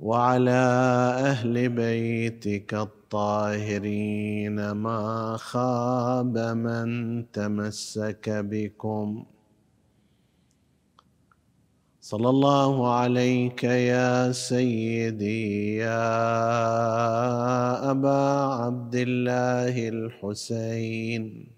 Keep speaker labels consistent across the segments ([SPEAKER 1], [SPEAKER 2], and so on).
[SPEAKER 1] وعلى أهل بيتك الطاهرين ما خاب من تمسك بكم. صلى الله عليك يا سيدي يا أبا عبد الله الحسين.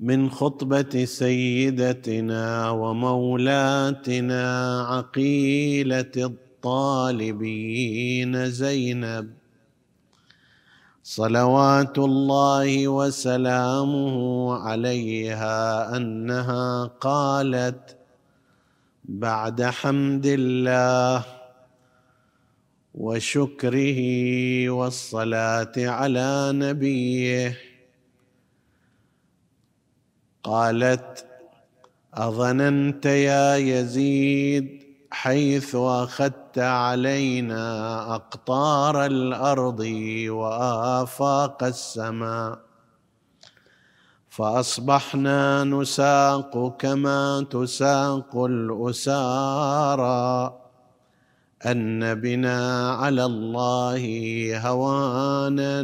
[SPEAKER 1] من خطبة سيدتنا ومولاتنا عقيلة الطالبين زينب. صلوات الله وسلامه عليها أنها قالت بعد حمد الله وشكره والصلاة على نبيه قالت أظننت يا يزيد حيث أخذت علينا أقطار الأرض وآفاق السماء فأصبحنا نساق كما تساق الأسارى. أن بنا على الله هوانا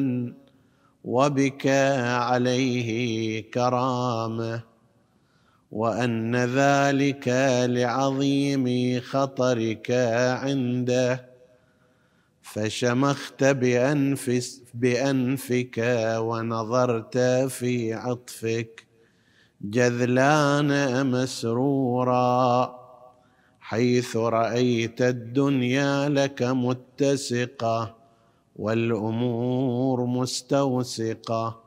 [SPEAKER 1] وبك عليه كرامة وأن ذلك لعظيم خطرك عنده فشمخت بأنفس بأنفك ونظرت في عطفك جذلان مسرورا حيث رأيت الدنيا لك متسقة. والأمور مستوسقة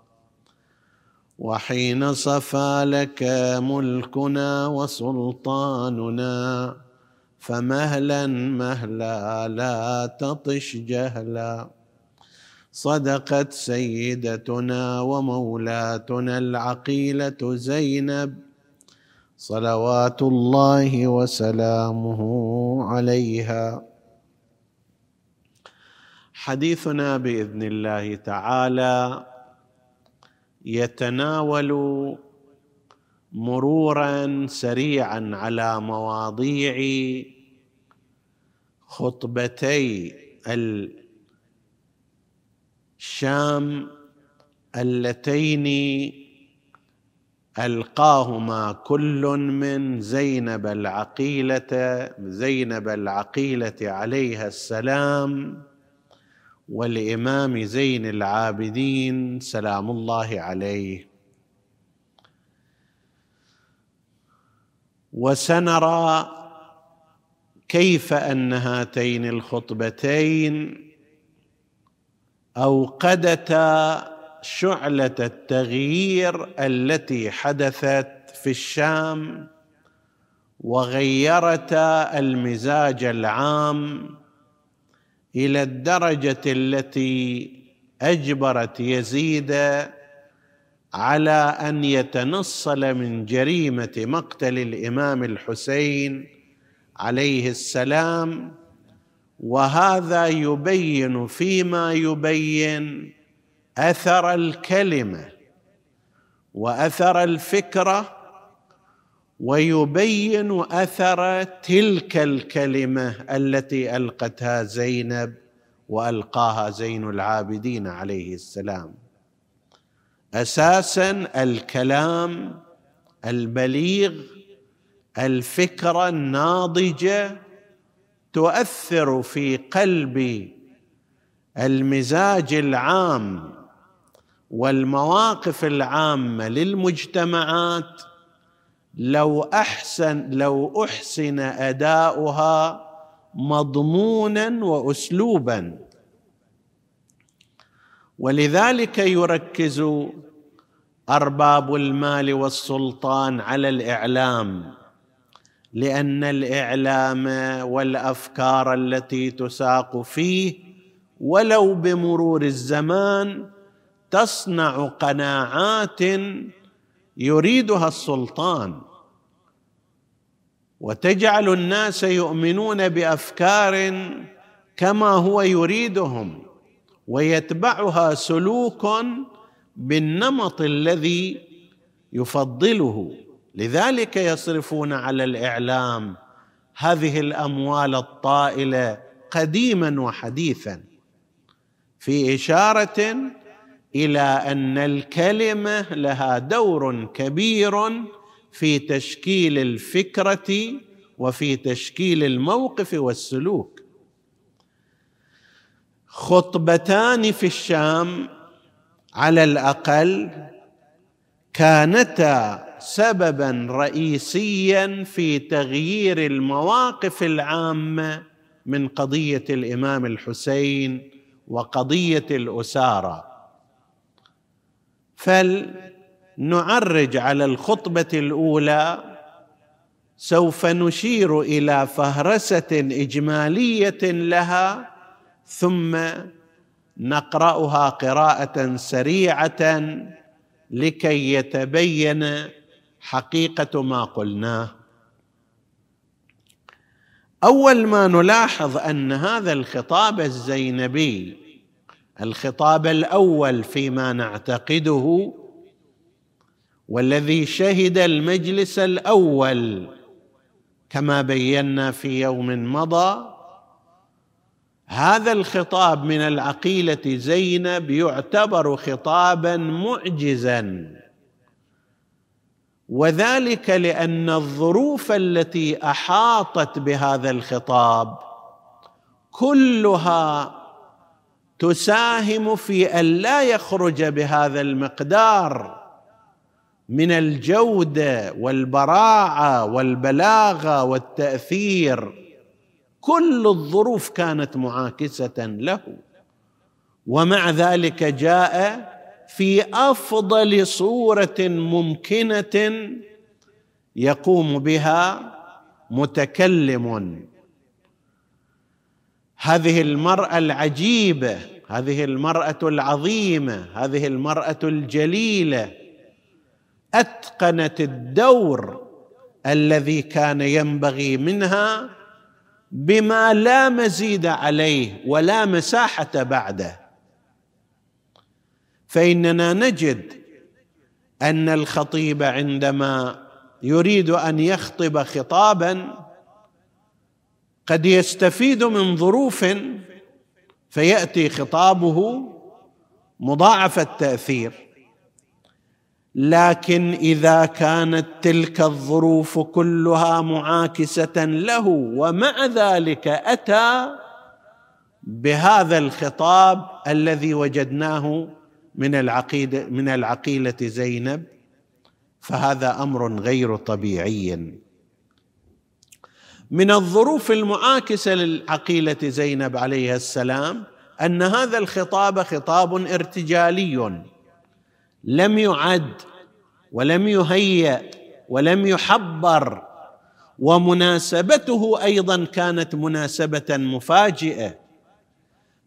[SPEAKER 1] وحين صفى لك ملكنا وسلطاننا فمهلا مهلا لا تطش جهلا. صدقت سيدتنا ومولاتنا العقيلة زينب صلوات الله وسلامه عليها. حديثنا بإذن الله تعالى يتناول مرورا سريعا على مواضيع خطبتي الشام اللتين ألقاهما كل من زينب العقيلة زينب العقيلة عليها السلام. والامام زين العابدين سلام الله عليه. وسنرى كيف أن هاتين الخطبتين أوقدتا شعلة التغيير التي حدثت في الشام وغيرتا المزاج العام إلى الدرجة التي أجبرت يزيد على أن يتنصل من جريمة مقتل الإمام الحسين عليه السلام وهذا يبين فيما يبين أثر الكلمة وأثر الفكرة ويبين أثر تلك الكلمة التي ألقتها زينب وألقاها زين العابدين عليه السلام. أساسا الكلام البليغ الفكرة الناضجه تؤثر في قلب المزاج العام والمواقف العامة للمجتمعات لو أحسن لو أحسن أداؤها مضمونا وأسلوبا. ولذلك يركز أرباب المال والسلطان على الإعلام لأن الإعلام والأفكار التي تساق فيه ولو بمرور الزمان تصنع قناعات يريدها السلطان. وتجعل الناس يؤمنون بأفكار كما هو يريدهم ويتبعها سلوك بالنمط الذي يفضله. لذلك يصرفون على الإعلام هذه الأموال الطائلة قديما وحديثا في إشارة إلى أن الكلمة لها دور كبير في تشكيل الفكرة وفي تشكيل الموقف والسلوك. خطبتان في الشام على الأقل كانتا سببا رئيسيا في تغيير المواقف العامة من قضية الإمام الحسين وقضية الأسارة. فلنعرج على الخطبة الأولى سوف نشير إلى فهرسة إجمالية لها ثم نقرأها قراءة سريعة لكي يتبين حقيقة ما قلناه أول ما نلاحظ أن هذا الخطاب الزينبي الخطاب الأول فيما نعتقده والذي شهد المجلس الأول كما بينا في يوم مضى هذا الخطاب من العقيلة زينب يعتبر خطابا معجزا. وذلك لأن الظروف التي أحاطت بهذا الخطاب كلها تساهم في أن لا يخرج بهذا المقدار. من الجودة والبراعة والبلاغة والتأثير. كل الظروف كانت معاكسة له. ومع ذلك جاء في أفضل صورة ممكنة يقوم بها متكلم. هذه المرأة العجيبة هذه المرأة العظيمة هذه المرأة الجليلة. أتقنت الدور الذي كان ينبغي منها بما لا مزيد عليه ولا مساحة بعده. فإننا نجد أن الخطيب عندما يريد أن يخطب خطابا قد يستفيد من ظروف فيأتي خطابه مضاعف التأثير. لكن إذا كانت تلك الظروف كلها معاكسة له ومع ذلك أتى بهذا الخطاب الذي وجدناه من العقيده من العقيلة زينب فهذا أمر غير طبيعي. من الظروف المعاكسة للعقيلة زينب عليها السلام أن هذا الخطاب خطاب ارتجالي. لم يعد ولم يهيأ ولم يحبر ومناسبته أيضا كانت مناسبة مفاجئة.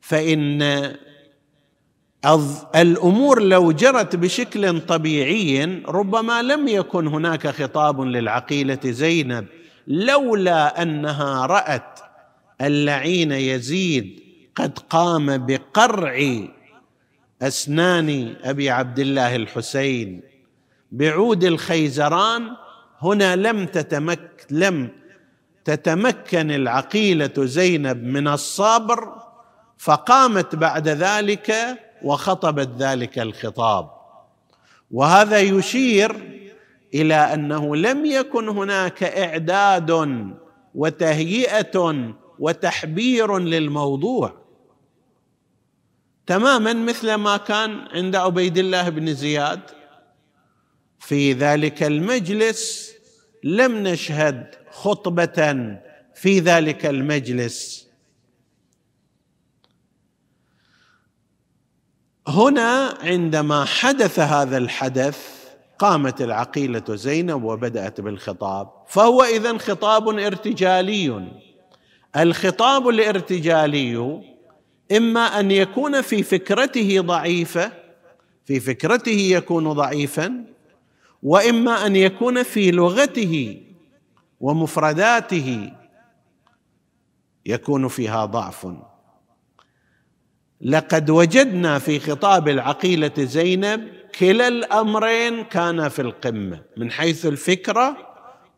[SPEAKER 1] فإن الأمور لو جرت بشكل طبيعي ربما لم يكن هناك خطاب للعقيلة زينب لولا أنها رأت اللعين يزيد قد قام بقرع اسنان أبي عبد الله الحسين. بعود الخيزران هنا لم تتمك لم تتمكن العقيلة زينب من الصبر فقامت بعد ذلك وخطبت ذلك الخطاب. وهذا يشير إلى أنه لم يكن هناك إعداد وتهيئة وتحبير للموضوع. تماما مثل ما كان عند عبيد الله بن زياد. في ذلك المجلس لم نشهد خطبة في ذلك المجلس. هنا عندما حدث هذا الحدث قامت العقيلة زينب وبدأت بالخطاب فهو اذا خطاب ارتجالي. الخطاب الارتجالي إما أن يكون في فكرته ضعيفة في فكرته يكون ضعيفا وإما أن يكون في لغته ومفرداته يكون فيها ضعف. لقد وجدنا في خطاب العقيلة زينب كلا الأمرين كان في القمة من حيث الفكرة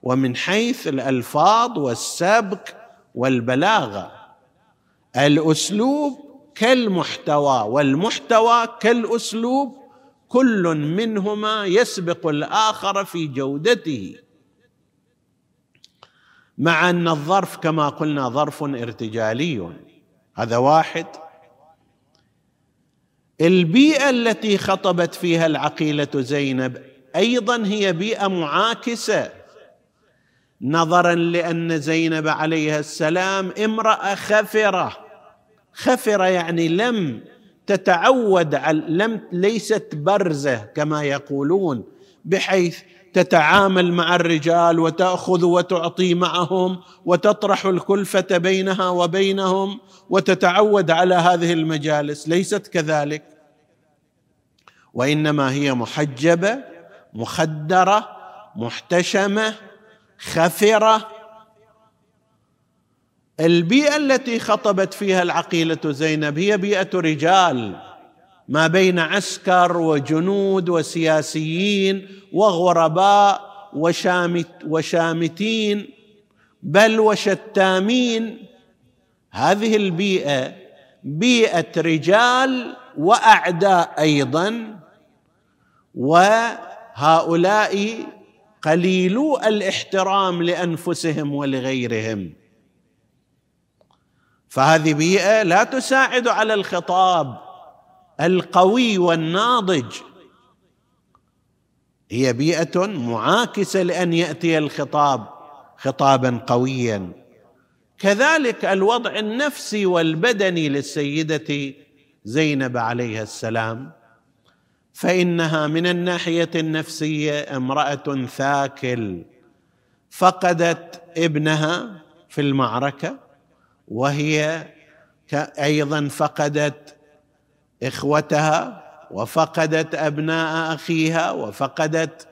[SPEAKER 1] ومن حيث الألفاظ والسبك والبلاغة. الأسلوب كالمحتوى والمحتوى كالأسلوب كل منهما يسبق الآخر في جودته. مع أن الظرف كما قلنا ظرف ارتجالي. هذا واحد. البيئة التي خطبت فيها العقيلة زينب أيضا هي بيئة معاكسة. نظرا لأن زينب عليها السلام امرأة خفرة. خفره يعني لم تتعود على لم ليست برزة كما يقولون بحيث تتعامل مع الرجال وتأخذ وتعطي معهم وتطرح الكلفة بينها وبينهم وتتعود على هذه المجالس ليست كذلك. وإنما هي محجبة مخدرة محتشمة خفرة البيئة التي خطبت فيها العقيلة زينب هي بيئة رجال ما بين عسكر وجنود وسياسيين وغرباء وشامت وشامتين بل وشتامين. هذه البيئة بيئة رجال وأعداء أيضا وهؤلاء قليلو الاحترام لأنفسهم ولغيرهم. فهذه بيئة لا تساعد على الخطاب القوي والناضج. هي بيئة معاكسة لأن يأتي الخطاب خطابا قويا. كذلك الوضع النفسي والبدني للسيدة زينب عليها السلام فإنها من الناحية النفسية امرأة ثاكل فقدت ابنها في المعركة. وهي أيضا فقدت إخوتها وفقدت أبناء أخيها وفقدت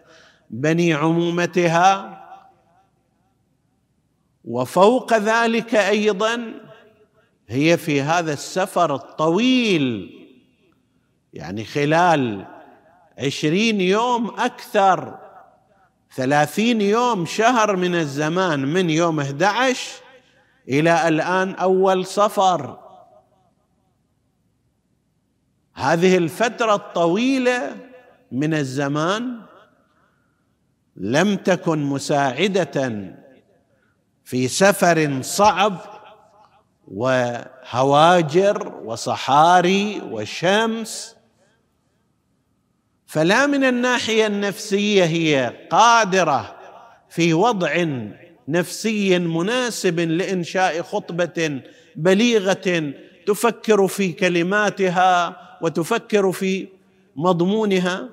[SPEAKER 1] بني عمومتها. وفوق ذلك أيضا هي في هذا السفر الطويل يعني خلال عشرين يوم أكثر ثلاثين يوم شهر من الزمان من يوم 11 إلى الآن أول صفر هذه الفترة الطويلة من الزمان لم تكن مساعدة في سفر صعب وهواجر وصحاري وشمس. فلا من الناحية النفسية هي قادرة في وضع نفسي مناسب لإنشاء خطبة بليغة تفكر في كلماتها وتفكر في مضمونها.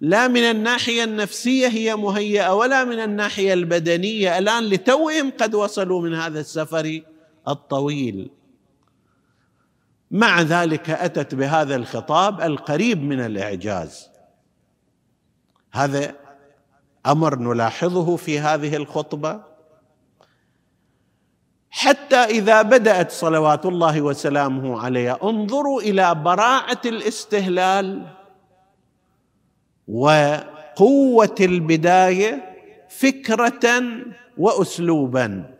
[SPEAKER 1] لا من الناحية النفسية هي مهيئة ولا من الناحية البدنية. الآن لتوهم قد وصلوا من هذا السفر الطويل. مع ذلك أتت بهذا الخطاب القريب من الإعجاز. هذا أمر نلاحظه في هذه الخطبة. حتى إذا بدأت صلوات الله وسلامه عليها انظروا إلى براعة الاستهلال وقوة البداية فكرة واسلوبا.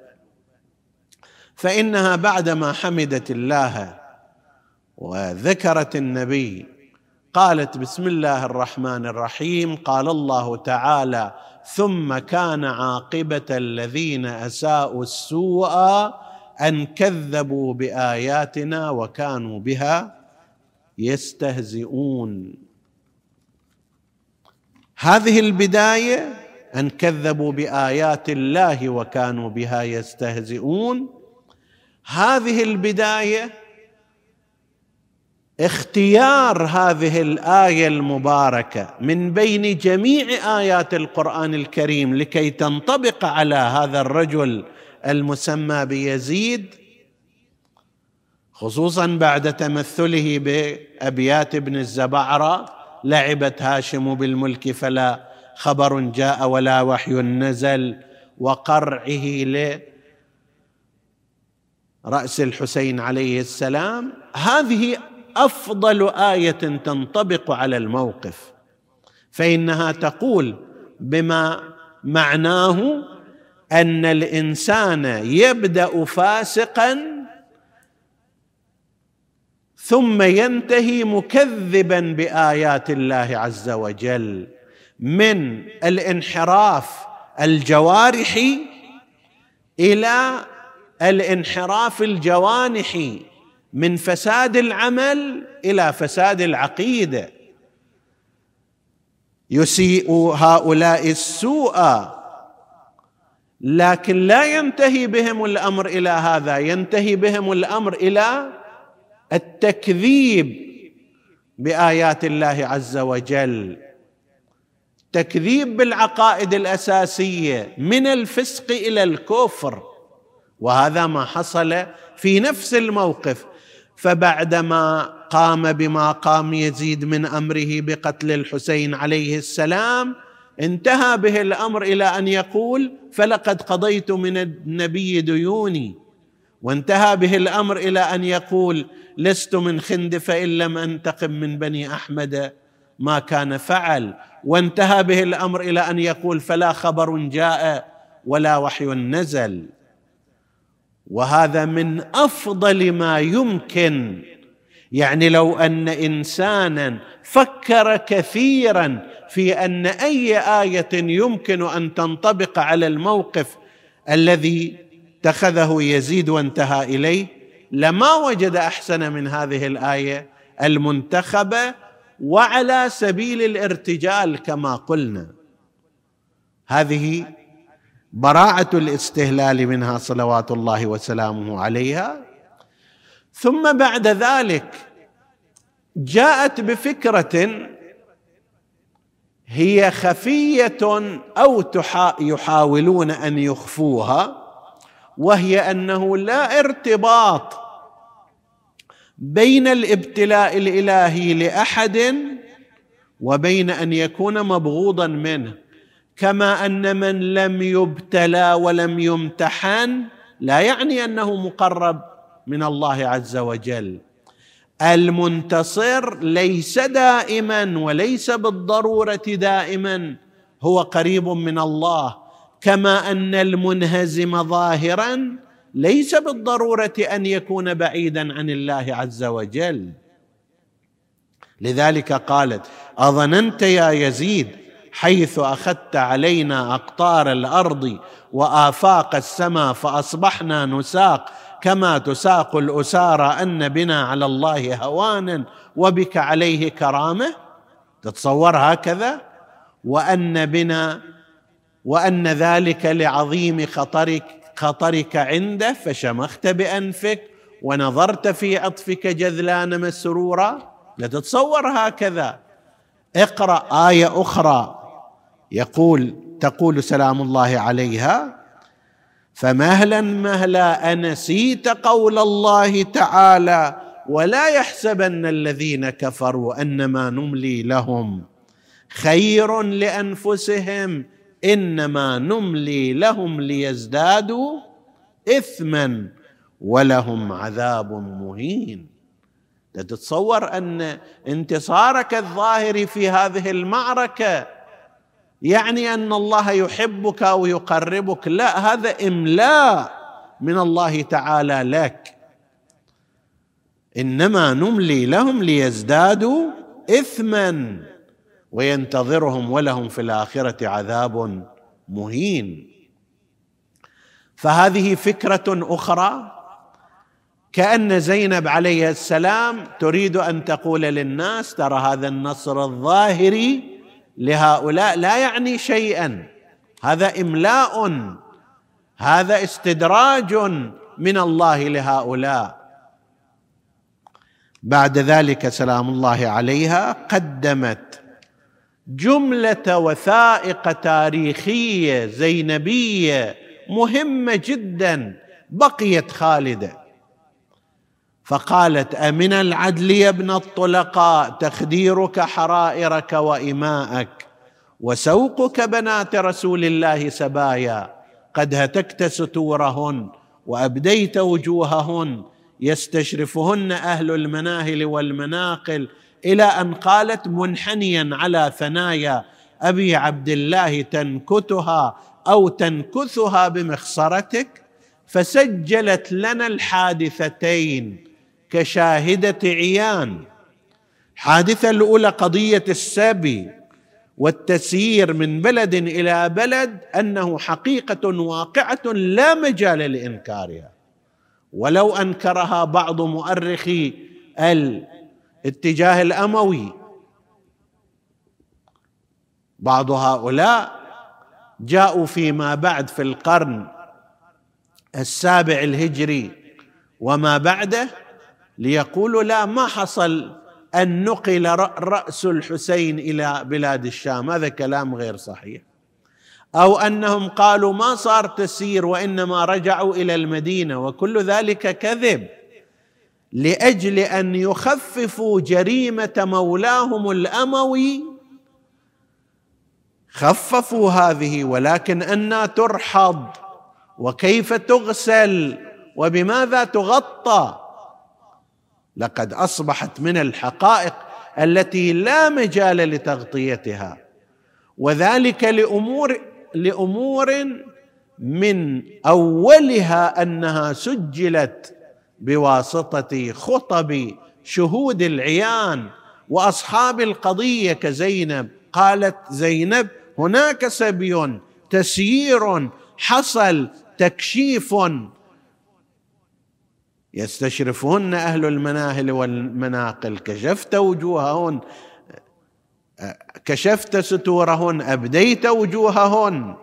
[SPEAKER 1] فإنها بعدما حمدت الله وذكرت النبي قالت بسم الله الرحمن الرحيم قال الله تعالى ثم كان عاقبة الذين أساءوا السوء أن كذبوا بآياتنا وكانوا بها يستهزئون. هذه البداية أن كذبوا بآيات الله وكانوا بها يستهزئون. هذه البداية اختيار هذه الآية المباركة من بين جميع آيات القرآن الكريم لكي تنطبق على هذا الرجل المسمى بيزيد خصوصا بعد تمثله بأبيات ابن الزبعرة لعبت هاشم بالملك فلا خبر جاء ولا وحي نزل وقرعه لراس الحسين عليه السلام. هذه أفضل آية تنطبق على الموقف فإنها تقول بما معناه أن الإنسان يبدأ فاسقا ثم ينتهي مكذبا بآيات الله عز وجل من الانحراف الجوارحي إلى الانحراف الجوانحي. من فساد العمل إلى فساد العقيدة. يسيء هؤلاء السوء. لكن لا ينتهي بهم الأمر إلى هذا ينتهي بهم الأمر إلى التكذيب بآيات الله عز وجل. تكذيب بالعقائد الأساسية من الفسق إلى الكفر. وهذا ما حصل في نفس الموقف. فبعدما قام بما قام يزيد من أمره بقتل الحسين عليه السلام انتهى به الأمر إلى أن يقول فلقد قضيت من النبي ديوني. وانتهى به الأمر إلى أن يقول لست من خند فإن لم أنتقم من بني أحمد ما كان فعل. وانتهى به الأمر إلى أن يقول فلا خبر جاء ولا وحي نزل. وهذا من أفضل ما يمكن. يعني لو أن إنسانا فكر كثيرا في أن أي آية يمكن أن تنطبق على الموقف الذي اتخذه يزيد وانتهى إليه لما وجد أحسن من هذه الآية المنتخبة وعلى سبيل الارتجال كما قلنا. هذه براعه الاستهلال منها صلوات الله وسلامه عليها. ثم بعد ذلك جاءت بفكرة هي خفية أو يحاولون أن يخفوها وهي أنه لا ارتباط بين الابتلاء الإلهي لأحد وبين أن يكون مبغوضا منه. كما أن من لم يبتلى ولم يمتحن لا يعني أنه مقرب من الله عز وجل. المنتصر ليس دائما وليس بالضرورة دائما هو قريب من الله. كما أن المنهزم ظاهرا ليس بالضرورة أن يكون بعيدا عن الله عز وجل. لذلك قالت أظننت يا يزيد حيث أخذت علينا أقطار الأرض وآفاق السماء فأصبحنا نساق كما تساق الاسارى أن بنا على الله هوانا وبك عليه كرامة. تتصور هكذا؟ وأن بنا وأن ذلك لعظيم خطرك خطرك عنده فشمخت بأنفك ونظرت في عطفك جذلان مسرورا. لا تتصور هكذا. اقرأ آية أخرى. يقول تقول سلام الله عليها فمهلا مهلا أنسيت قول الله تعالى ولا يحسبن الذين كفروا أنما نملي لهم. خير لأنفسهم إنما نملي لهم ليزدادوا اثما ولهم عذاب مهين. تتصور أن انتصارك الظاهر في هذه المعركة يعني أن الله يحبك أو يقربك لا هذا إملاء من الله تعالى لك. إنما نملي لهم ليزدادوا اثما وينتظرهم ولهم في الآخرة عذاب مهين. فهذه فكرة أخرى. كأن زينب عليه السلام تريد أن تقول للناس ترى هذا النصر الظاهري لهؤلاء لا يعني شيئا. هذا إملاء. هذا استدراج من الله لهؤلاء. بعد ذلك سلام الله عليها قدمت جملة وثائق تاريخية زينبية مهمة جدا. بقيت خالدة. فقالت أمن العدل يا ابن الطلقاء تخديرك حرائرك وإماءك وسوقك بنات رسول الله سبايا قد هتكت ستورهن وأبديت وجوههن يستشرفهن أهل المناهل والمناقل إلى أن قالت منحنيا على ثنايا أبي عبد الله تنكتها أو تنكثها بمخصرتك فسجلت لنا الحادثتين. كشاهدة عيان. الحادثه الأولى قضية السبي والتسيير من بلد إلى بلد أنه حقيقة واقعة لا مجال لإنكارها. ولو أنكرها بعض مؤرخي الاتجاه الأموي. بعض هؤلاء جاءوا فيما بعد في القرن السابع الهجري وما بعده ليقولوا لا ما حصل أن نقل رأس الحسين إلى بلاد الشام. هذا كلام غير صحيح. أو أنهم قالوا ما صار تسير وإنما رجعوا إلى المدينة وكل ذلك كذب لأجل أن يخففوا جريمة مولاهم الأموي. خففوا هذه ولكن أنا ترحض وكيف تغسل وبماذا تغطى؟ لقد أصبحت من الحقائق التي لا مجال لتغطيتها. وذلك لأمور لأمور من أولها أنها سجلت بواسطة خطب شهود العيان وأصحاب القضية كزينب. قالت زينب هناك سبي تسيير حصل تكشيف يستشرفهن أهل المناهل والمناقل. كشفت وجوههن. كشفت ستورهن. أبديت وجوههن.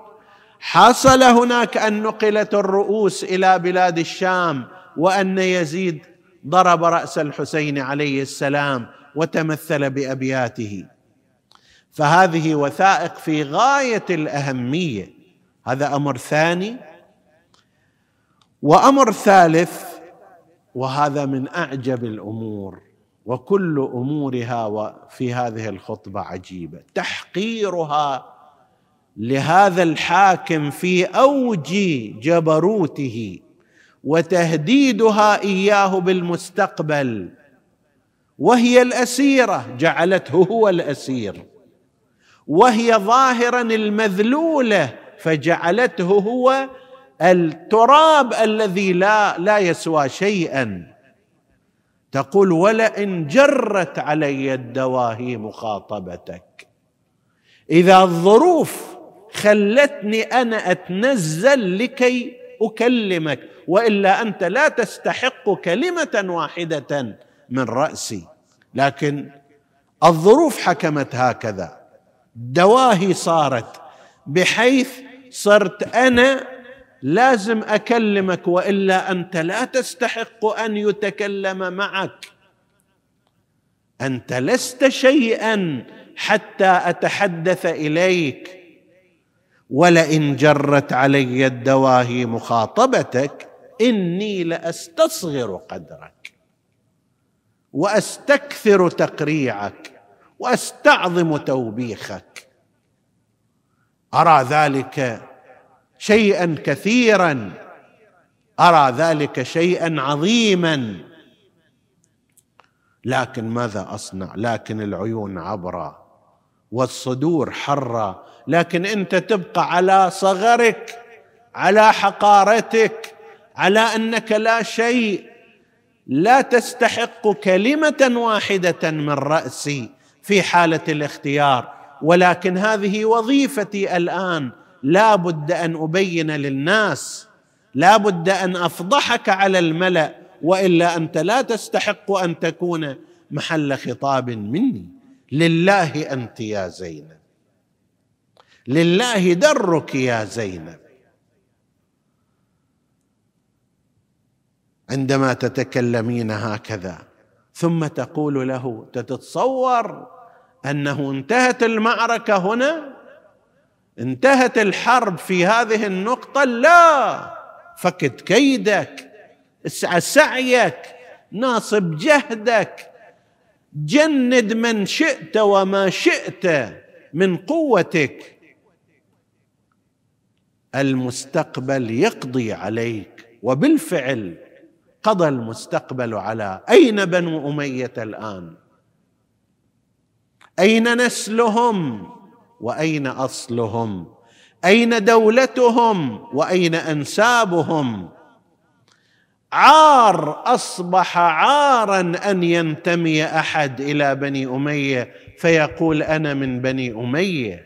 [SPEAKER 1] حصل هناك أن نقلت الرؤوس إلى بلاد الشام وأن يزيد ضرب رأس الحسين عليه السلام وتمثل بأبياته. فهذه وثائق في غاية الأهمية. هذا أمر ثاني. وأمر ثالث وهذا من أعجب الأمور وكل أمورها في هذه الخطبة عجيبة. تحقيرها لهذا الحاكم في أوج جبروته وتهديدها إياه بالمستقبل وهي الأسيرة جعلته هو الأسير وهي ظاهرا المذلولة فجعلته هو التراب الذي لا لا يسوى شيئا. تقول ولئن جرت علي الدواهي مخاطبتك. إذا الظروف خلتني أنا أتنزل لكي أكلمك وإلا أنت لا تستحق كلمة واحدة من رأسي. لكن الظروف حكمت هكذا. دواهي صارت بحيث صرت أنا لازم أكلمك وإلا أنت لا تستحق أن يتكلم معك. أنت لست شيئا حتى أتحدث إليك. ولئن جرت علي الدواهي مخاطبتك إني لأستصغر قدرك. وأستكثر تقريعك. وأستعظم توبيخك. أرى ذلك شيئا كثيرا أرى ذلك شيئا عظيما. لكن ماذا أصنع؟ لكن العيون عبره والصدور حره لكن أنت تبقى على صغرك على حقارتك على أنك لا شيء. لا تستحق كلمة واحدة من رأسي في حالة الاختيار. ولكن هذه وظيفتي الآن. لا بد أن أبين للناس لا بد أن أفضحك على الملأ وإلا أنت لا تستحق أن تكون محل خطاب مني. لله أنت يا زينب. لله درك يا زينب. عندما تتكلمين هكذا ثم تقول له تتصور أنه انتهت المعركة هنا؟ انتهت الحرب في هذه النقطة؟ لا. فكت كيدك اسعى سعيك ناصب جهدك. جند من شئت وما شئت من قوتك. المستقبل يقضي عليك. وبالفعل قضى المستقبل على أين بنو أمية الآن؟ أين نسلهم؟ وأين أصلهم؟ أين دولتهم؟ وأين أنسابهم؟ عار أصبح عارا أن ينتمي أحد إلى بني أمية فيقول أنا من بني أمية.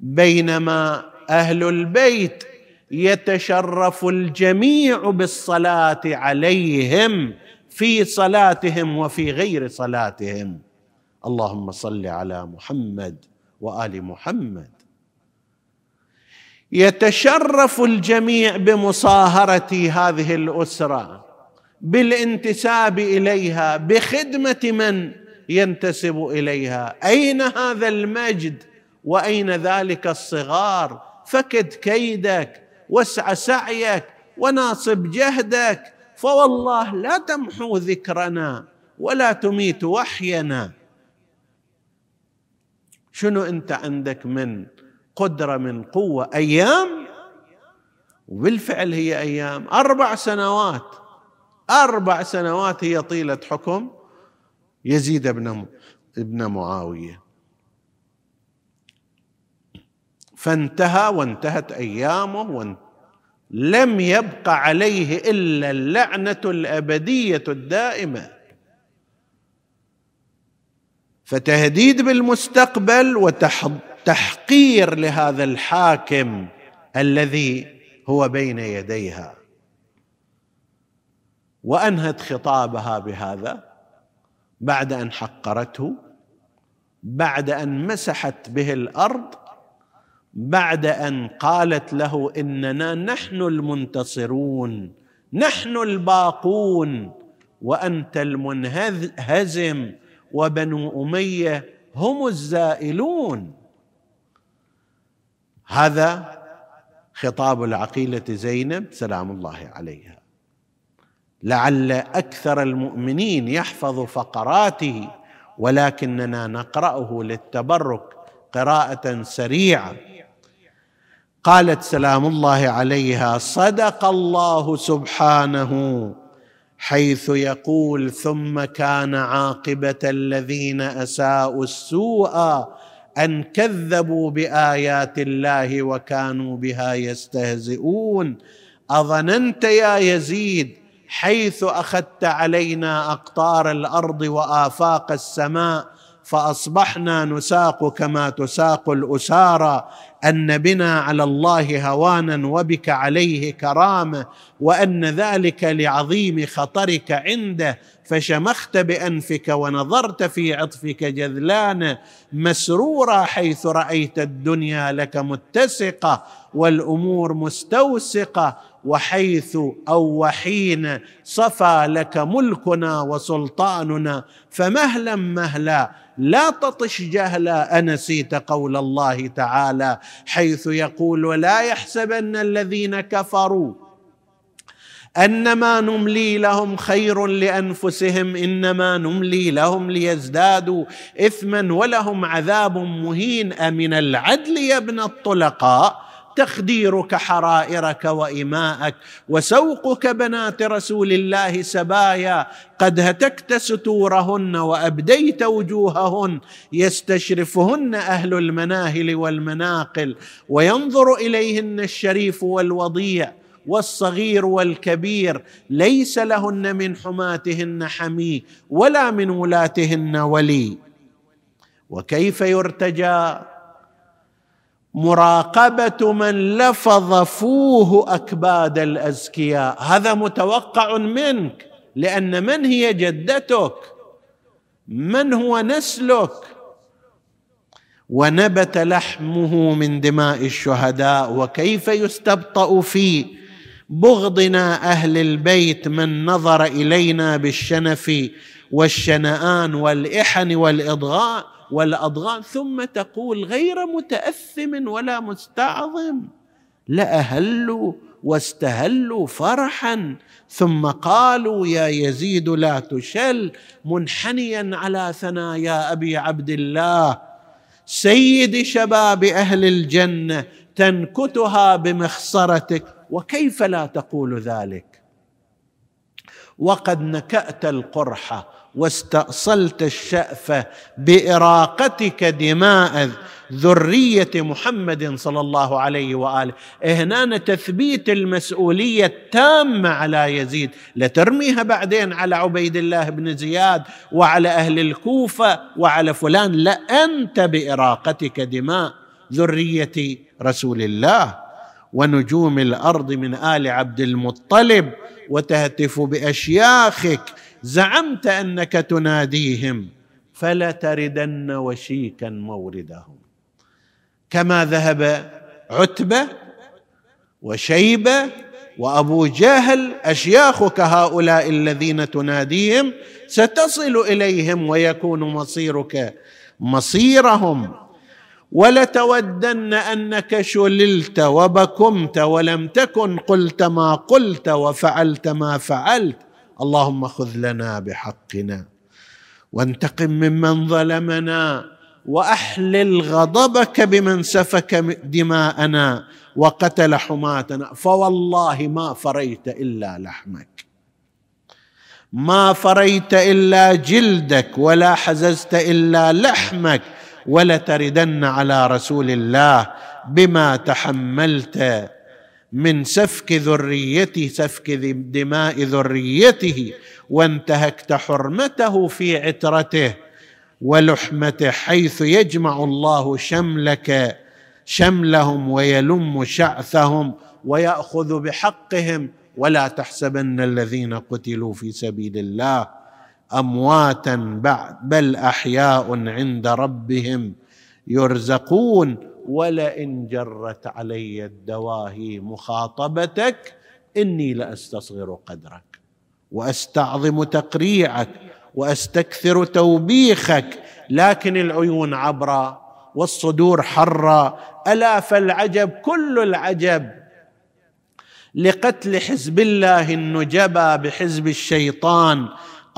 [SPEAKER 1] بينما أهل البيت يتشرف الجميع بالصلاة عليهم في صلاتهم وفي غير صلاتهم. اللهم صل على محمد. وآل محمد. يتشرف الجميع بمصاهرة هذه الأسرة بالانتساب إليها بخدمة من ينتسب إليها. أين هذا المجد؟ وأين ذلك الصغار؟ فكد كيدك واسع سعيك وناصب جهدك فوالله لا تمحو ذكرنا ولا تميت وحينا. شنو انت عندك من قدرة من قوة؟ أيام؟ وبالفعل هي أيام. أربع سنوات. أربع سنوات هي طيلة حكم يزيد بن ابن معاوية. فانتهى وانتهت أيامه لم يبق عليه إلا اللعنة الأبدية الدائمة. فتهديد بالمستقبل وتحقير لهذا الحاكم الذي هو بين يديها. وأنهت خطابها بهذا بعد أن حقرته بعد أن مسحت به الأرض بعد أن قالت له إننا نحن المنتصرون نحن الباقون وأنت المنهزم وبنو أمية هم الزائلون. هذا خطاب العقيلة زينب سلام الله عليها. لعل أكثر المؤمنين يحفظ فقراته ولكننا نقرأه للتبرك قراءة سريعة. قالت سلام الله عليها صدق الله سبحانه حيث يقول ثم كان عاقبة الذين أساءوا السوء أن كذبوا بآيات الله وكانوا بها يستهزئون. أظننت يا يزيد حيث أخذت علينا أقطار الأرض وآفاق السماء فأصبحنا نساق كما تساق الأسارى. أن بنا على الله هوانا وبك عليه كرامة وأن ذلك لعظيم خطرك عنده فشمخت بأنفك ونظرت في عطفك جذلان مسرورا حيث رأيت الدنيا لك متسقة والأمور مستوسقة وحيث أو وحين صفى لك ملكنا وسلطاننا فمهلا مهلا لا تطش جهلا انسيت قول الله تعالى حيث يقول ولا يحسبن الذين كفروا أنما نملي لهم خير لأنفسهم إنما نملي لهم ليزدادوا اثما ولهم عذاب مهين أمن العدل يا ابن الطلقاء؟ تخديرك حرائرك وإماءك وسوقك بنات رسول الله سبايا قد هتكت ستورهن وأبديت وجوههن يستشرفهن أهل المناهل والمناقل وينظر إليهن الشريف والوضيع والصغير والكبير ليس لهن من حماتهن حمي ولا من ولاتهن ولي وكيف يرتجى مراقبة من لفظ فوه أكباد الأزكياء. هذا متوقع منك لأن من هي جدتك؟ من هو نسلك؟ ونبت لحمه من دماء الشهداء وكيف يستبطأ في بغضنا أهل البيت من نظر إلينا بالشنف والشنآن والإحن والإضغاء؟ والأضغان ثم تقول غير متأثم ولا مستعظم. لأهلوا واستهلوا فرحا ثم قالوا يا يزيد لا تشل منحنيا على ثنايا أبي عبد الله. سيد شباب أهل الجنة تنكتها بمخصرتك وكيف لا تقول ذلك؟ وقد نكأت القرحة واستأصلت الشأفة بإراقتك دماء ذرية محمد صلى الله عليه وآله. هنا تثبيت المسؤولية التامة على يزيد. لترميها بعدين على عبيد الله بن زياد وعلى أهل الكوفة وعلى فلان. لا أنت بإراقتك دماء ذرية رسول الله. ونجوم الأرض من آل عبد المطلب. وتهتف بأشياخك. زعمت أنك تناديهم فلتردن وشيكا موردهم. كما ذهب عتبة وشيبة وأبو جهل أشياخك هؤلاء الذين تناديهم ستصل إليهم ويكون مصيرك مصيرهم. ولتودن أنك شللت وبكمت ولم تكن قلت ما قلت وفعلت ما فعلت. اللهم خذ لنا بحقنا وانتقم ممن ظلمنا وأحلل غضبك بمن سفك دماءنا وقتل حماتنا. فوالله ما فريت إلا لحمك. ما فريت إلا جلدك ولا حززت إلا لحمك. ولتردن على رسول الله بما تحملت من سفك ذريته سفك دماء ذريته وانتهكت حرمته في عترته. ولحمته حيث يجمع الله شملك شملهم ويلم شعثهم ويأخذ بحقهم. ولا تحسبن الذين قتلوا في سبيل الله أمواتا بعد بل أحياء عند ربهم يرزقون. ولئن جرت علي الدواهي مخاطبتك إني لأستصغر قدرك وأستعظم تقريعك وأستكثر توبيخك لكن العيون عبرة والصدور حرة ألا فالعجب كل العجب لقتل حزب الله النجبى بحزب الشيطان.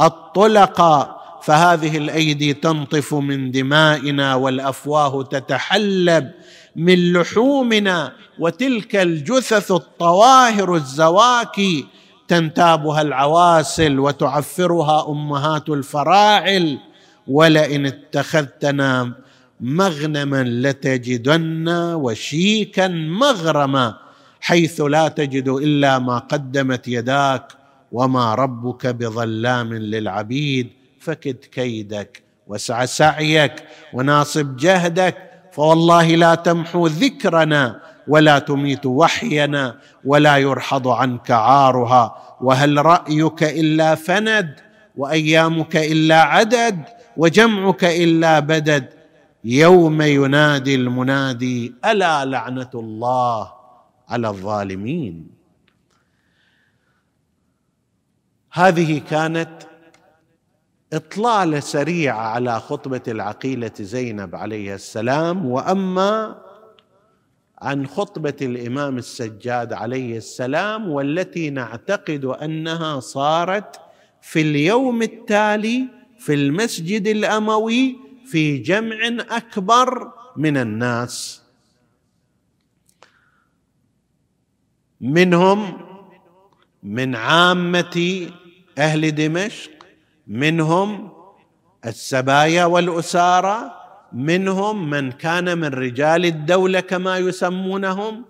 [SPEAKER 1] الطلقاء فهذه الأيدي تنطف من دمائنا والأفواه تتحلب من لحومنا وتلك الجثث الطواهر الزواكي تنتابها العواسل وتعفرها أمهات الفراعل. ولئن اتخذتنا مغنما لتجدن وشيكا مغرما حيث لا تجد إلا ما قدمت يداك وما ربك بظلام للعبيد. فكد كيدك واسع سعيك وناصب جهدك فوالله لا تمحو ذكرنا ولا تميت وحينا ولا يرحض عنك عارها. وهل رأيك إلا فند وأيامك إلا عدد وجمعك إلا بدد. يوم ينادي المنادي ألا لعنة الله على الظالمين؟ هذه كانت إطلالة سريعة على خطبة العقيلة زينب عليه السلام وأما عن خطبة الإمام السجاد عليه السلام والتي نعتقد أنها صارت في اليوم التالي في المسجد الأموي في جمع أكبر من الناس. منهم من عامة أهل دمشق منهم السبايا والاساره منهم من كان من رجال الدولة كما يسمونهم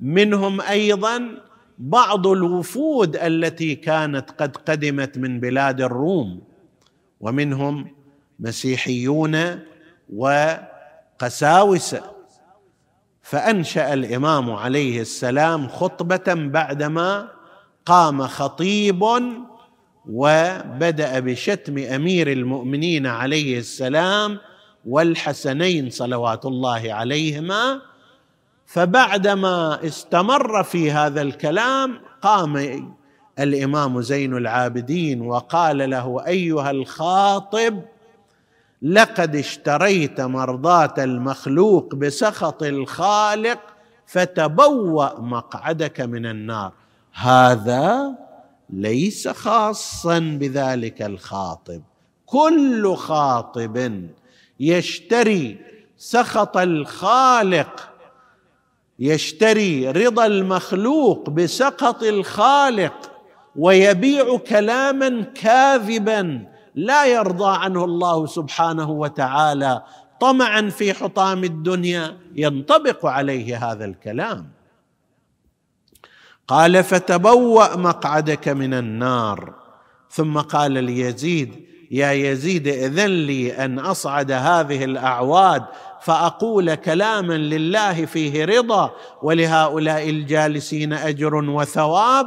[SPEAKER 1] منهم أيضا بعض الوفود التي كانت قد قدمت من بلاد الروم ومنهم مسيحيون وقساوسه فأنشأ الإمام عليه السلام خطبة بعدما قام خطيب وبدأ بشتم أمير المؤمنين عليه السلام والحسنين صلوات الله عليهما. فبعدما استمر في هذا الكلام قام الإمام زين العابدين وقال له أيها الخاطب لقد اشتريت مرضاة المخلوق بسخط الخالق فتبوأ مقعدك من النار. هذا ليس خاصا بذلك الخاطب. كل خاطب يشتري سخط الخالق يشتري رضا المخلوق بسخط الخالق ويبيع كلاما كاذبا لا يرضى عنه الله سبحانه وتعالى. طمعا في حطام الدنيا ينطبق عليه هذا الكلام. قال فتبوأ مقعدك من النار. ثم قال ليزيد يا يزيد إذن لي أن أصعد هذه الأعواد فأقول كلاما لله فيه رضا ولهؤلاء الجالسين أجر وثواب.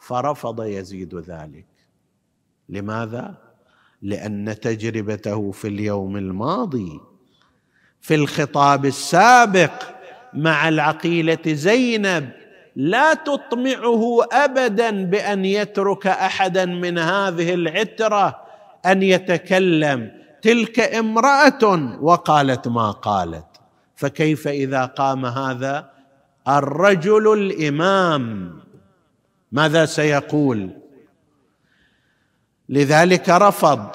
[SPEAKER 1] فرفض يزيد ذلك. لماذا؟ لأن تجربته في اليوم الماضي في الخطاب السابق مع العقيلة زينب لا تطمعه ابدا بأن يترك احدا من هذه العترة أن يتكلم. تلك امرأة وقالت ما قالت. فكيف إذا قام هذا؟ الرجل الإمام. ماذا سيقول؟ لذلك رفض.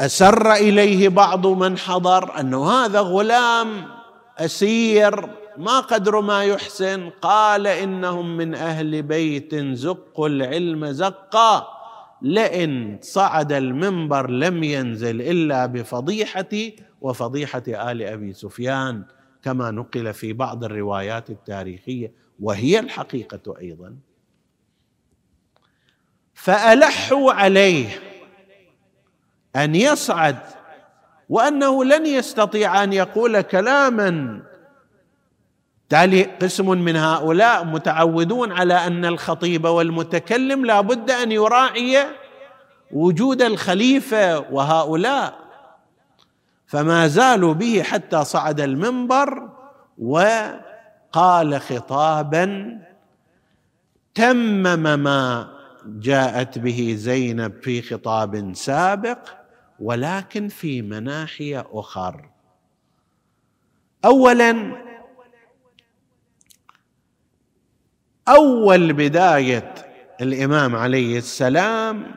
[SPEAKER 1] أسر إليه بعض من حضر أنه هذا غلام أسير. ما قدر ما يحسن؟ قال إنهم من أهل بيت زقوا العلم زقا لئن صعد المنبر لم ينزل إلا بفضيحتي وفضيحة آل أبي سفيان كما نقل في بعض الروايات التاريخية وهي الحقيقة أيضا. فألحوا عليه أن يصعد وأنه لن يستطيع أن يقول كلاما. تالي قسم من هؤلاء متعودون على أن الخطيب والمتكلم لا بد أن يراعي وجود الخليفة وهؤلاء. فما زالوا به حتى صعد المنبر وقال خطابا تمم ما جاءت به زينب في خطاب سابق ولكن في مناحي أخر. اولا أول بداية الإمام عليه السلام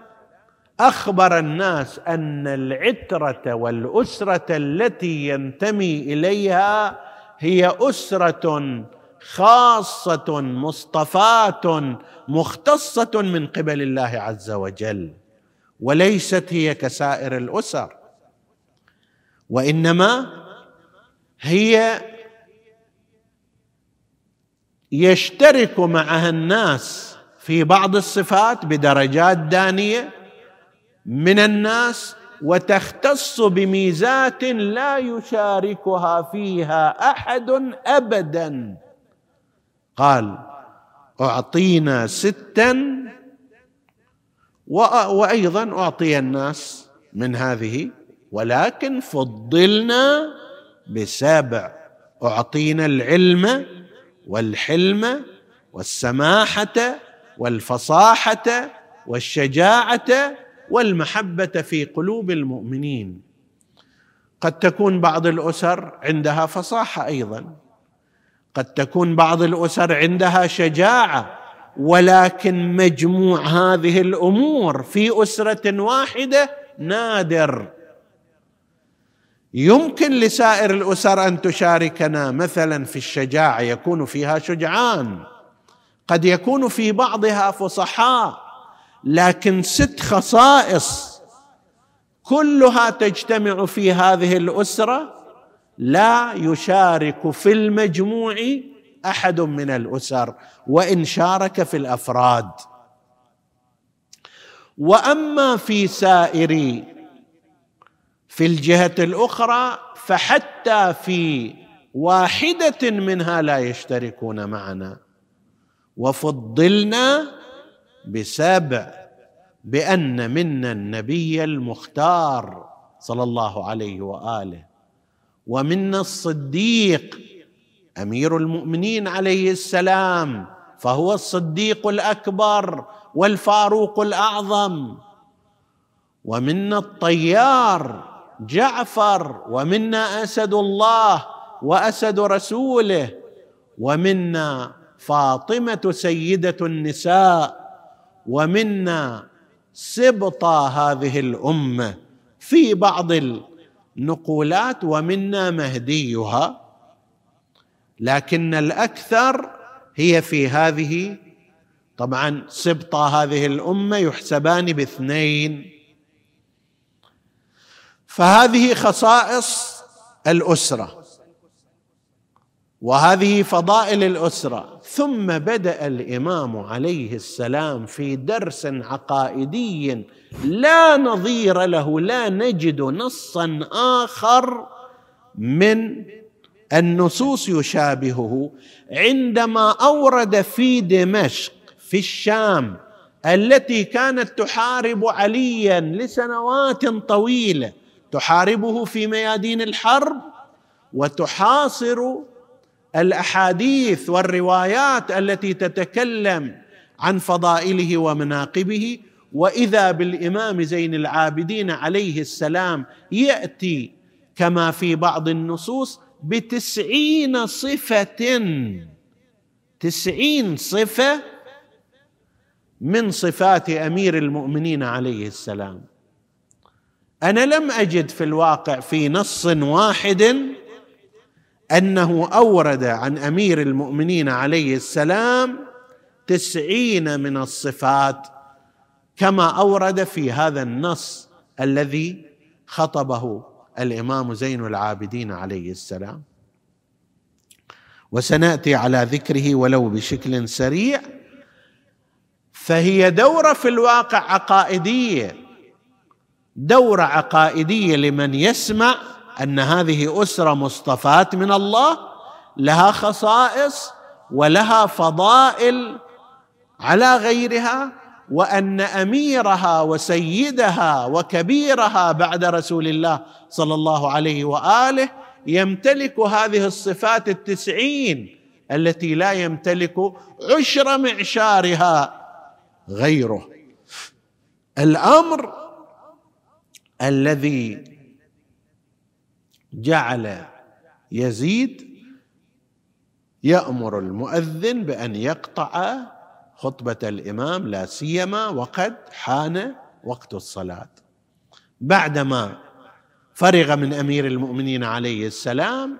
[SPEAKER 1] أخبر الناس أن العترة والأسرة التي ينتمي إليها هي أسرة خاصة مصطفاة مختصة من قبل الله عز وجل وليست هي كسائر الأسر وإنما هي يشترك معها الناس في بعض الصفات بدرجات دانية من الناس وتختص بميزات لا يشاركها فيها أحد ابدا. قال أعطينا ستا وأيضا أعطي الناس من هذه ولكن فضلنا بسبع. أعطينا العلم والحلم والسماحة والفصاحة والشجاعة والمحبة في قلوب المؤمنين. قد تكون بعض الأسر عندها فصاحة أيضا. قد تكون بعض الأسر عندها شجاعة ولكن مجموع هذه الأمور في أسرة واحدة نادر. يمكن لسائر الأسر أن تشاركنا مثلا في الشجاعة يكون فيها شجعان. قد يكون في بعضها فصحاء لكن ست خصائص كلها تجتمع في هذه الأسرة. لا يشارك في المجموع أحد من الأسر وإن شارك في الأفراد. وأما في سائر في الجهة الأخرى فحتى في واحدة منها لا يشتركون معنا. وفضلنا بسبع بأن منا النبي المختار صلى الله عليه وآله. ومنا الصديق أمير المؤمنين عليه السلام فهو الصديق الأكبر والفاروق الأعظم. ومنا الطيار جعفر ومنا أسد الله وأسد رسوله ومنا فاطمة سيدة النساء ومنا سبط هذه الأمة في بعض النقولات ومنا مهديها. لكن الأكثر هي في هذه طبعا سبط هذه الأمة يحسبان باثنين. فهذه خصائص الأسرة. وهذه فضائل الأسرة. ثم بدأ الإمام عليه السلام في درس عقائدي لا نظير له لا نجد نصا آخر من النصوص يشابهه. عندما أورد في دمشق في الشام التي كانت تحارب عليا لسنوات طويلة تحاربه في ميادين الحرب وتحاصر الأحاديث والروايات التي تتكلم عن فضائله ومناقبه. وإذا بالإمام زين العابدين عليه السلام يأتي كما في بعض النصوص بتسعين صفة تسعين صفة من صفات أمير المؤمنين عليه السلام. أنا لم أجد في الواقع في نص واحد أنه أورد عن أمير المؤمنين عليه السلام تسعين من الصفات كما أورد في هذا النص الذي خطبه الإمام زين العابدين عليه السلام. وسنأتي على ذكره ولو بشكل سريع. فهي دورة في الواقع عقائدية. دورة عقائدية لمن يسمع أن هذه أسرة مصطفاه من الله لها خصائص ولها فضائل على غيرها وأن أميرها وسيدها وكبيرها بعد رسول الله صلى الله عليه وآله يمتلك هذه الصفات التسعين التي لا يمتلك عشر معشارها غيره. الأمر الذي جعل يزيد يأمر المؤذن بأن يقطع خطبة الإمام لا سيما وقد حان وقت الصلاة. بعدما فرغ من أمير المؤمنين عليه السلام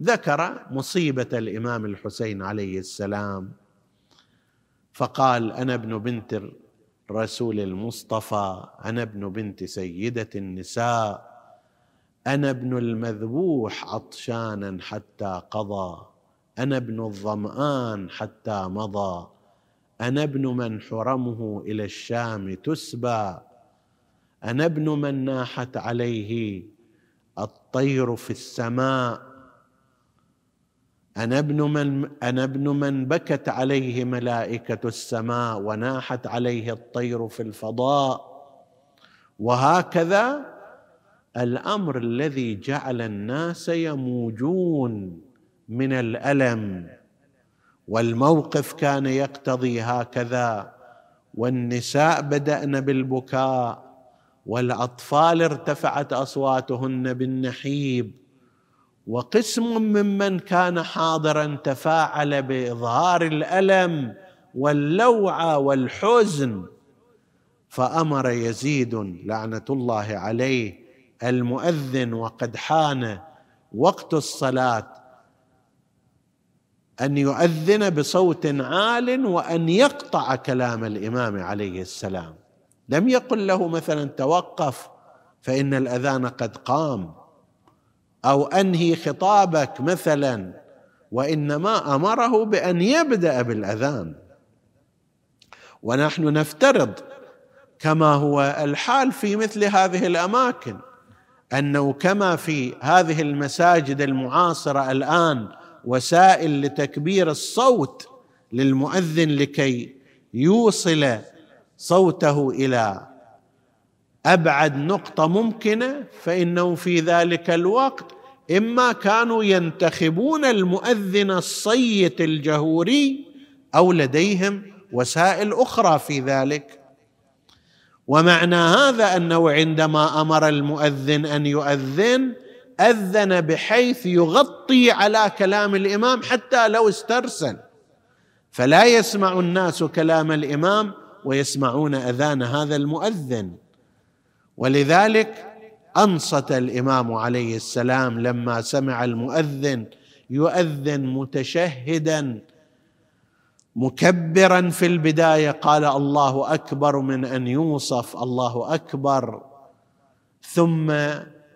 [SPEAKER 1] ذكر مصيبة الإمام الحسين عليه السلام فقال أنا ابن بنت الرسول المصطفى أنا ابن بنت سيدة النساء أنا ابن المذبوح عطشانا حتى قضى أنا ابن الظمآن حتى مضى أنا ابن من حرمه إلى الشام تسبى أنا ابن من ناحت عليه الطير في السماء أنا ابن من أنا ابن من بكت عليه ملائكة السماء وناحت عليه الطير في الفضاء. وهكذا الأمر الذي جعل الناس يموجون من الألم. والموقف كان يقتضي هكذا. والنساء بدأن بالبكاء والأطفال ارتفعت أصواتهن بالنحيب. وقسم ممن كان حاضرا تفاعل بإظهار الألم واللوعه والحزن. فأمر يزيد لعنة الله عليه المؤذن وقد حان وقت الصلاة أن يؤذن بصوت عال وأن يقطع كلام الإمام عليه السلام. لم يقل له مثلا توقف فإن الأذان قد قام. أو أنهي خطابك مثلا وإنما أمره بأن يبدأ بالأذان. ونحن نفترض كما هو الحال في مثل هذه الأماكن أنه كما في هذه المساجد المعاصرة الآن وسائل لتكبير الصوت للمؤذن لكي يوصل صوته إلى أبعد نقطة ممكنة فإنه في ذلك الوقت إما كانوا ينتخبون المؤذن الصيت الجهوري أو لديهم وسائل أخرى في ذلك. ومعنى هذا أنه عندما أمر المؤذن أن يؤذن أذن بحيث يغطي على كلام الإمام حتى لو استرسل. فلا يسمع الناس كلام الإمام ويسمعون أذان هذا المؤذن. ولذلك أنصت الإمام عليه السلام لما سمع المؤذن يؤذن متشهدا مكبرا في البداية قال الله أكبر من أن يوصف الله أكبر ثم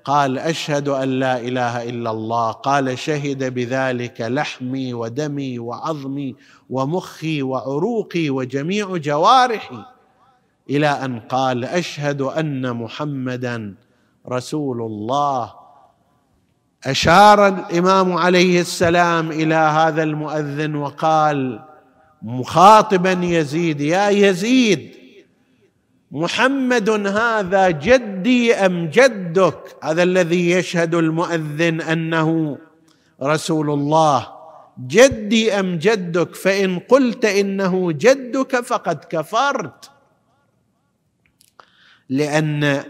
[SPEAKER 1] قال أشهد أن لا إله إلا الله قال شهد بذلك لحمي ودمي وعظمي ومخي وعروقي وجميع جوارحي. إلى أن قال أشهد أن محمدا رسول الله. أشار الإمام عليه السلام إلى هذا المؤذن وقال مخاطبا يزيد يا يزيد محمد هذا جدي أم جدك؟ هذا الذي يشهد المؤذن أنه رسول الله. جدي أم جدك؟ فإن قلت إنه جدك فقد كفرت. لأن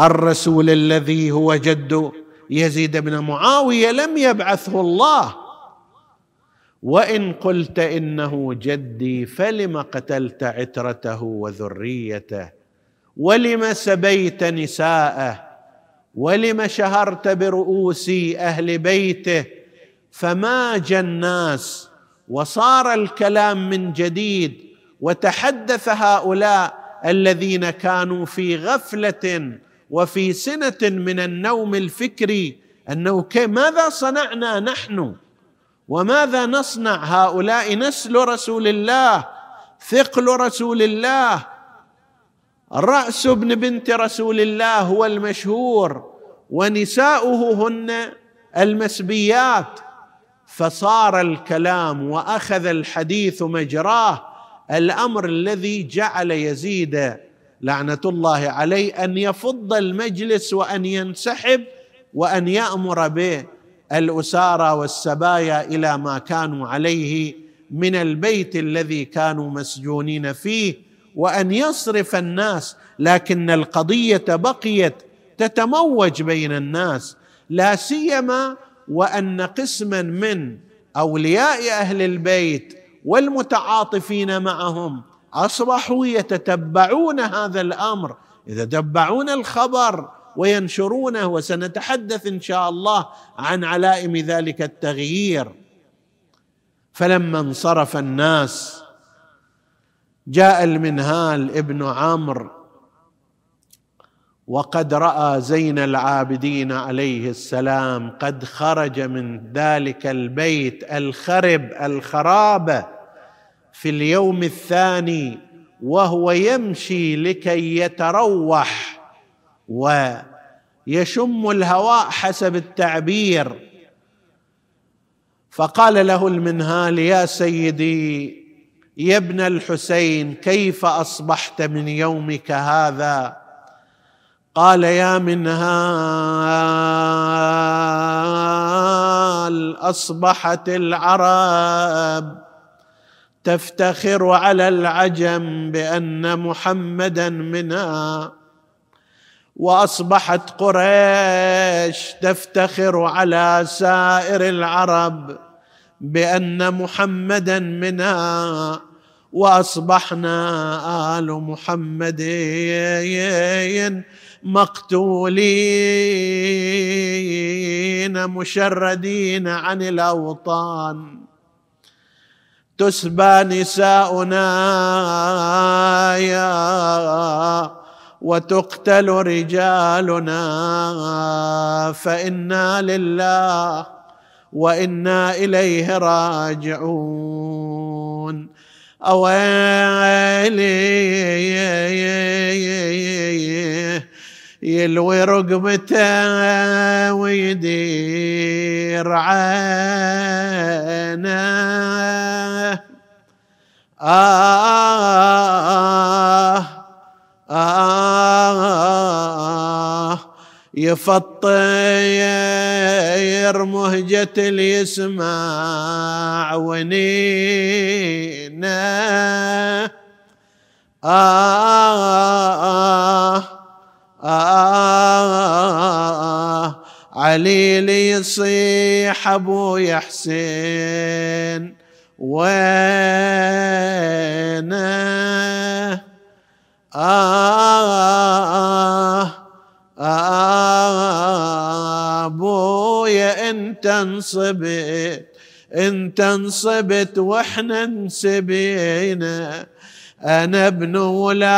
[SPEAKER 1] الرسول الذي هو جد يزيد بن معاوية لم يبعثه الله. وإن قلت إنه جدي فلم قتلت عترته وذريته؟ ولم سبيت نساءه؟ ولم شهرت برؤوس أهل بيته؟ فماج الناس وصار الكلام من جديد وتحدث هؤلاء الذين كانوا في غفلة وفي سنة من النوم الفكري أنه ماذا صنعنا نحن؟ وماذا نصنع؟ هؤلاء نسل رسول الله ثقل رسول الله رأس ابن بنت رسول الله هو المشهور ونساؤه هن المسبيات. فصار الكلام وأخذ الحديث مجراه الأمر الذي جعل يزيد لعنة الله عليه أن يفض المجلس وأن ينسحب وأن يأمر به الأسارى والسبايا إلى ما كانوا عليه من البيت الذي كانوا مسجونين فيه وأن يصرف الناس لكن القضية بقيت تتموج بين الناس لا سيما وأن قسما من أولياء أهل البيت والمتعاطفين معهم أصبحوا يتتبعون هذا الأمر. يتتبعون الخبر وينشرونه وسنتحدث إن شاء الله عن علائم ذلك التغيير. فلما انصرف الناس جاء المنهال ابن عمرو وقد رأى زين العابدين عليه السلام قد خرج من ذلك البيت الخرب الخرابة في اليوم الثاني وهو يمشي لكي يتروح ويشم الهواء حسب التعبير. فقال له المنهال يا سيدي يا ابن الحسين كيف أصبحت من يومك هذا؟ قال يا منهال أصبحت العرب تفتخر على العجم بأن محمدا منها. وأصبحت قريش تفتخر على سائر العرب بأن محمدا منها. وأصبحنا آل محمد مقتولين مشردين عن الأوطان. تسبى نساؤنا وتقتل رجالنا فإنا لله وإنا إليه راجعون. أويلي يلوي رقبته ويدير عينه آه آه يفطر مهجة اللي يسمع ونينا آه آه علي لي يصيح أبوي حسين وينه آه آبويا انت انصبت انت انصبت وإحنا انسبينا. أنا ابن ولاة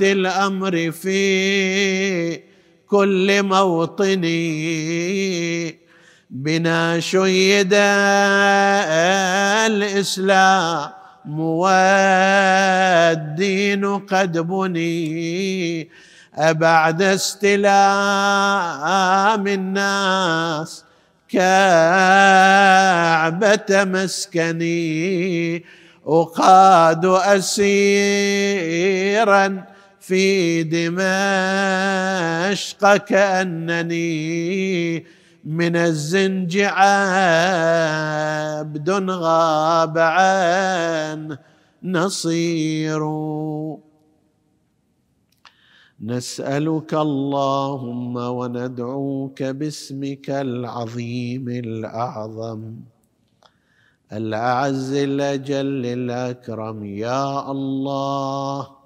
[SPEAKER 1] الأمر في كل موطني. بنا شيد الإسلام والدين قد بني أبعد استلام الناس كعبة مسكني. أقاد أسيرا في دمشق كأنني. من الزنج عبد غاب عن نصير. نسألك اللهم وندعوك باسمك العظيم الأعظم الأعز الأجل الأكرم. يا الله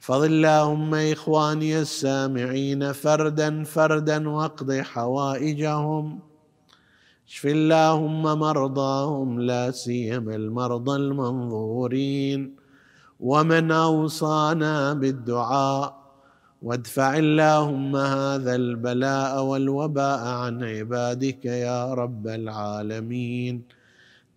[SPEAKER 1] احفظ اللهم اخواني السامعين فردا فردا واقض حوائجهم. اشف اللهم مرضاهم لا سيما المرضى المنظورين. ومن اوصانا بالدعاء وادفع اللهم هذا البلاء والوباء عن عبادك يا رب العالمين.